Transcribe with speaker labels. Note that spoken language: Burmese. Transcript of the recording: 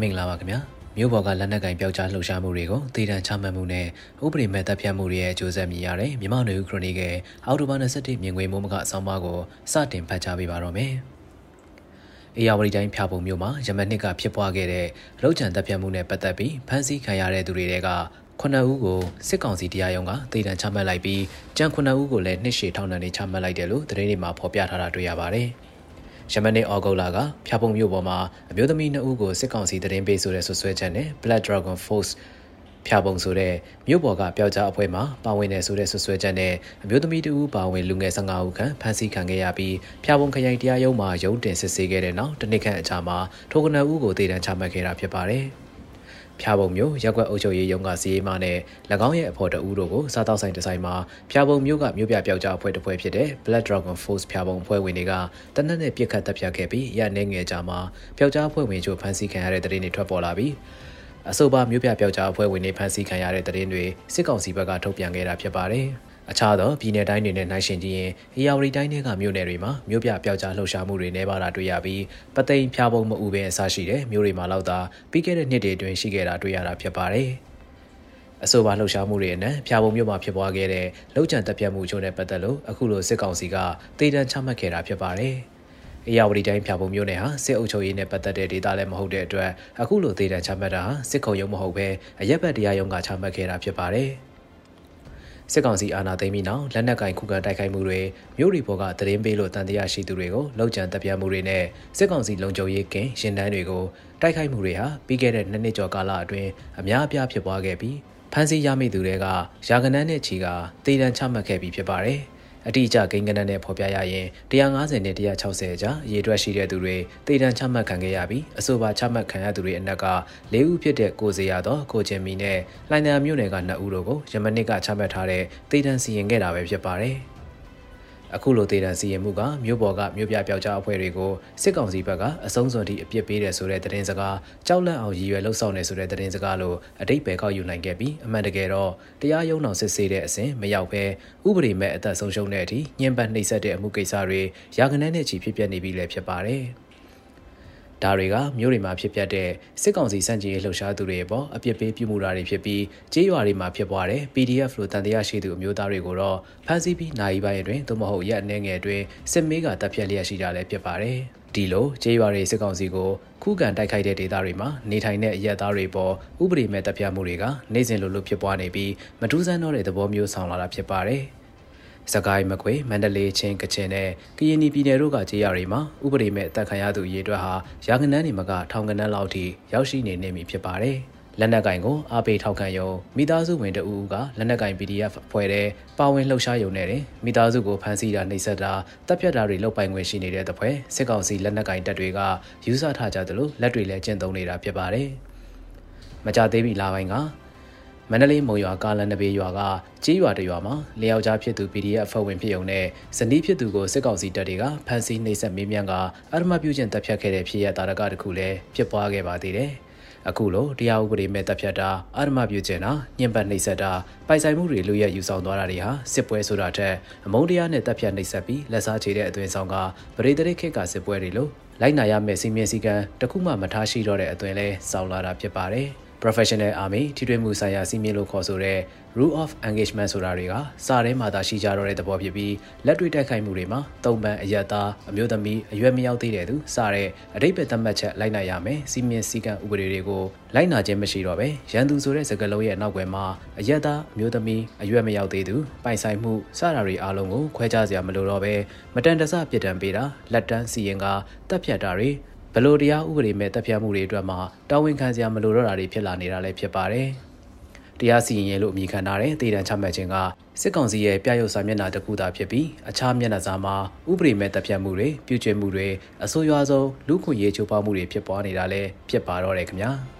Speaker 1: မင်္ဂလာပါခင်ဗျာမြို့ပေါ်ကလက်နက်ကင်ပျောက်ကြားလှုပ်ရှားမှုတွေကိုတည်တံချမှတ်မှုနဲ့ဥပဒေမဲ့တပ်ဖြတ်မှုတွေရဲ့အကျိုးဆက်မြင်ရတဲ့မြန်မာနေဦးခရိုနီကယ်အောက်တိုဘာ27မြင်ကွင်းမိုးမကအဆောင်ပါကိုစတင်ဖတ်ကြားပေးပါတော့မယ်အေယာဝတီတိုင်းဖျာပုံမြို့မှာရမနှစ်ကဖြစ်ပွားခဲ့တဲ့လှုပ်ချံတပ်ဖြတ်မှုနဲ့ပတ်သက်ပြီးဖမ်းဆီးခံရတဲ့သူတွေတဲကခုနှစ်ဦးကိုစစ်ကောင်စီတရားရုံးကတည်တံချမှတ်လိုက်ပြီးကြံခုနှစ်ဦးကိုလည်းနှစ်ရှည်ထောင်ဒဏ်တွေချမှတ်လိုက်တယ်လို့သတင်းတွေမှာဖော်ပြထားတာတွေ့ရပါတယ်။ ယမနေ့ဩဂုတ်လကဖျားပုံမြို့ပေါ်မှာအမျိုးသမီးနှစ်ဦးကိုစစ်ကောင်စီတရင်ပေးဆိုတဲ့ဆွဆွဲချက်နဲ့ Black Dragon Force ဖျားပုံဆိုတဲ့မြို့ပေါ်ကပျောက်ကြားအဖွဲ့မှပါဝင်နေဆိုတဲ့ဆွဆွဲချက်နဲ့အမျိုးသမီးတူပါဝင်လူငယ်15ဦးခန့်ဖမ်းဆီးခံခဲ့ရပြီးဖျားပုံခရိုင်တရားရုံးမှာရုံးတင်စစ်ဆေးခဲ့တဲ့နောက်တနစ်ခန့်အကြာမှာထိုကနဦးကိုတည်တံချမှတ်ခဲ့တာဖြစ်ပါတယ်။ ဖျားပုံမျိုးရက်ွက်အုပ်ချုပ်ရေးရုံးကစီရေးမနဲ့၎င်းရဲ့အဖော်တဦးတို့ကိုစားတောက်ဆိုင်ဒီဇိုင်းမှာဖျားပုံမျိုးကမြို့ပြပျောက်ကြားအဖွဲ့တစ်ဖွဲ့ဖြစ်တဲ့ Black Dragon Force ဖျားပုံအဖွဲ့ဝင်တွေကတနက်နဲ့ပြစ်ခတ်တပ်ဖြတ်ခဲ့ပြီးရနေငယ်ကြမှာပျောက်ကြားအဖွဲ့ဝင်ချို့ဖမ်းဆီးခံရတဲ့တဲ့တွေထွက်ပေါ်လာပြီးအဆိုပါမြို့ပြပျောက်ကြားအဖွဲ့ဝင်တွေဖမ်းဆီးခံရတဲ့တဲ့တွေစစ်ကောင်စီဘက်ကထုတ်ပြန်ခဲ့တာဖြစ်ပါတယ်။ အခြားသောပြည်내တိုင်းတွေနဲ့နှိုင်းယှဉ်ကြည့်ရင်အေယာဝတီတိုင်းတွေကမြို့နယ်တွေမှာမြို့ပြပျောက်ကြားလှုပ်ရှားမှုတွေနှဲပါတာတွေ့ရပြီးပသိမ်ဖျားပုံမအူပင်အစရှိတဲ့မြို့တွေမှာလောက်သာပြီးခဲ့တဲ့နှစ်တွေအတွင်းရှိခဲ့တာတွေ့ရတာဖြစ်ပါတယ်။အဆိုပါလှုပ်ရှားမှုတွေအနက်ဖျားပုံမြို့မှာဖြစ်ပွားခဲ့တဲ့လှုပ်ကြံတက်ပြတ်မှုချို့နဲ့ပတ်သက်လို့အခုလိုစစ်ကောင်စီကတည်တံချမှတ်ခဲ့တာဖြစ်ပါတယ်။အေယာဝတီတိုင်းဖြာပုံမျိုးနယ်ဟာစစ်အုပ်ချုပ်ရေးနဲ့ပတ်သက်တဲ့ဒေသလည်းမဟုတ်တဲ့အတွက်အခုလိုဒေသချမှတ်တာဟာစစ်ခုံရုံးမဟုတ်ဘဲအရက်ဘတ်တရားရုံးကချမှတ်ခဲ့တာဖြစ်ပါတယ်။ စစ်ကောင်စီအာဏာသိမ်းပြီးနောက်လက်နက်ကင်ခုခံတိုက်ခိုက်မှုတွေမြို့ရီဘော်ကသတင်းပေးလို့တန်တရားရှိသူတွေကိုလောက်ကျန်တပ်ပြမှုတွေနဲ့စစ်ကောင်စီလုံခြုံရေးကင်းရင်တန်းတွေကိုတိုက်ခိုက်မှုတွေဟာပြီးခဲ့တဲ့နှစ်နှစ်ကျော်ကာလအတွင်းအများအပြားဖြစ်ပွားခဲ့ပြီးဖမ်းဆီးရမိသူတွေကရာဂဏန်းနဲ့ချီကတေတံချမှတ်ခဲ့ပြီးဖြစ်ပါတယ်။ အတိအကျကိန်းဂဏန်းနဲ့ဖော်ပြရရင်150နဲ့160ကြားအရေးအတွက်ရှိတဲ့သူတွေတေတံချမှတ်ခံခဲ့ရပြီးအဆိုပါချမှတ်ခံရသူတွေအနက်က၄ဦးဖြစ်တဲ့ကိုစေရသောကိုချင်းမီနဲ့လိုင်တန်မြို့နယ်က2ဦးတို့ကိုယမနစ်ကချမှတ်ထားတဲ့တေတံစီရင်ခဲ့တာပဲဖြစ်ပါတယ်။ အခုလိုဒေသစီရင်မှုကမြို့ပေါ်ကမြို့ပြပျောက်ကြားအဖွဲ့တွေကိုစစ်ကောင်စီဘက်ကအဆုံးစွန်ထိအပြစ်ပေးတယ်ဆိုတဲ့သတင်းစကားကြောက်လန့်အောင်ရည်ရွယ်လှုပ်ဆောင်နေဆိုတဲ့သတင်းစကားလို့အတိတ်ပဲကောက်ယူနိုင်ခဲ့ပြီးအမှန်တကယ်တော့တရားရုံးတော်စစ်ဆေးတဲ့အစဉ်မရောက်ဘဲဥပဒေမဲ့အသက်ဆုံးရှုံးတဲ့အထိညှဉ်းပန်းနှိပ်စက်တဲ့အမှုကိစ္စတွေရာဂဏန်းနဲ့ချီဖြစ်ပျက်နေပြီလည်းဖြစ်ပါတယ်။ ဒါတွေကမြို့တွေမှာဖြစ်ပျက်တဲ့စစ်ကောင်စီစန့်ကျင်ရေးလှုပ်ရှားသူတွေရဲ့ပေါ်အပြစ်ပေးပြုမှုတာတွေဖြစ်ပြီးကြေးရွာတွေမှာဖြစ်ပွားတဲ့ PDF လို့တန်တရားရှိသူအမျိုးသားတွေကိုတော့ဖမ်းဆီးပြီးနိုင်ပိုင်းအတွင်းသို့မဟုတ်ရက်အနေငယ်အတွင်းစစ်မေးကတပ်ဖြတ်လျက်ရှိကြလည်းဖြစ်ပါတယ်ဒီလိုကြေးရွာတွေစစ်ကောင်စီကိုခုခံတိုက်ခိုက်တဲ့ဒေသတွေမှာနေထိုင်တဲ့အရက်သားတွေပေါ်ဥပဒေမဲ့တပ်ဖြတ်မှုတွေကနေ့စဉ်လိုလိုဖြစ်ပွားနေပြီးမထူးဆန်းတော့တဲ့သဘောမျိုးဆောင်လာတာဖြစ်ပါတယ်။ စကိုင်းမကွေမန္တလေးချင်းကချင်နဲ့ကရင်ပြည်နယ်တို့ကကြေးရတွေမှာဥပဒေမဲ့အသက်ခံရသူရေအတွက်ဟာရာခဏန်းနေမကထောင်ကနန်းလောက်ထိရောက်ရှိနေနေပြီဖြစ်ပါတယ်။လက်နက်ကင်ကိုအားပေးထောက်ခံရုံမိသားစုဝင်တအူးကလက်နက်ကင် PDF အဖွဲ့တဲ့ပါဝင်လှုပ်ရှားရုံနဲ့တင်မိသားစုကိုဖမ်းဆီးတာနှိပ်စက်တာတပ်ဖြတ်တာတွေလုပ်ပိုင်ခွင့်ရှိနေတဲ့တပွဲစစ်ကောင်စီလက်နက်ကင်တပ်တွေကယူဆထားကြသလိုလက်တွေလည်းကျင့်သုံးနေတာဖြစ်ပါတယ်။မကြသေးပြီလာပိုင်းက မန္တလေးမုံရွာကားလန်နဘေးရွာကကြေးရွာတရွာမှာလျောက်ကြားဖြစ်သူ PDF အဖွဲ့ဝင်ဖြစ်ုံနဲ့ဇနီးဖြစ်သူကိုစစ်ကောင်စီတပ်တွေကဖမ်းဆီးနှိပ်စက်မေးမြန်းကအရမပြုကျင့်တပ်ဖြတ်ခဲ့တဲ့ဖြစ်ရတာရကတခုလည်းဖြစ်ပွားခဲ့ပါသေးတယ်။အခုလိုတရားဥပဒေမဲ့တပ်ဖြတ်တာအာရမပြုကျင့်တာညှဉ်းပန်းနှိပ်စက်တာပိုင်ဆိုင်မှုတွေလူရဲယူဆောင်သွားတာတွေဟာစစ်ပွဲဆိုတာထက်အမုန်းတရားနဲ့တပ်ဖြတ်နှိပ်စက်ပြီးလက်စားချေတဲ့အသွင်ဆောင်ကပရိသေခေတ်ကစစ်ပွဲတွေလို့လိုက်နာရမယ့်စီမင်းစည်းကမ်းတခုမှမထားရှိတော့တဲ့အသွင်လဲစောင်းလာတာဖြစ်ပါတယ်။ professional army ထိတွေ့မှုဆိုင်ရာစီးမြင်လို့ခေါ်ဆိုတဲ့ rule of engagement ဆိုတာတွေကစာထဲမှာသာရှိကြတော့တဲ့သဘောဖြစ်ပြီးလက်တွေ့တိုက်ခိုက်မှုတွေမှာတုံပန်အယက်သားအမျိုးသမီးအရွယ်မရောက်သေးတဲ့သူစတဲ့အတိတ်ပဲသတ်မှတ်ချက်လိုက်နိုင်ရမယ်စီမင်းစည်းကမ်းဥပဒေတွေကိုလိုက်နာခြင်းမရှိတော့ပဲရန်သူဆိုတဲ့စကားလုံးရဲ့နောက်ွယ်မှာအယက်သားအမျိုးသမီးအရွယ်မရောက်သေးသူပိုင်ဆိုင်မှုစတာတွေအားလုံးကိုခွဲခြားစရာမလိုတော့ပဲမတန်တဆပြစ်ဒဏ်ပေးတာလက်တန်းစီရင်ကတပ်ဖြတ်တာတွေ ဘလို့တရားဥပဒေမဲ့တပ်ဖြတ်မှုတွေအတွက်မှာတာဝန်ခံစရာမလိုတော့တာတွေဖြစ်လာနေတာလည်းဖြစ်ပါတယ်။တရားစီရင်ရေးလို့အမည်ခံထားတဲ့တည်တံချမှတ်ခြင်းကစစ်ကောင်စီရဲ့ပြရုပ်စာမျက်နှာတစ်ခုသာဖြစ်ပြီးအခြားမျက်နှာစာမှာဥပဒေမဲ့တပ်ဖြတ်မှုတွေပြုကျင့်မှုတွေအဆိုးရွားဆုံးလူခွင့်ရေးချိုးဖောက်မှုတွေဖြစ်ပွားနေတာလည်းဖြစ်ပါတော့တယ်ခင်ဗျာ။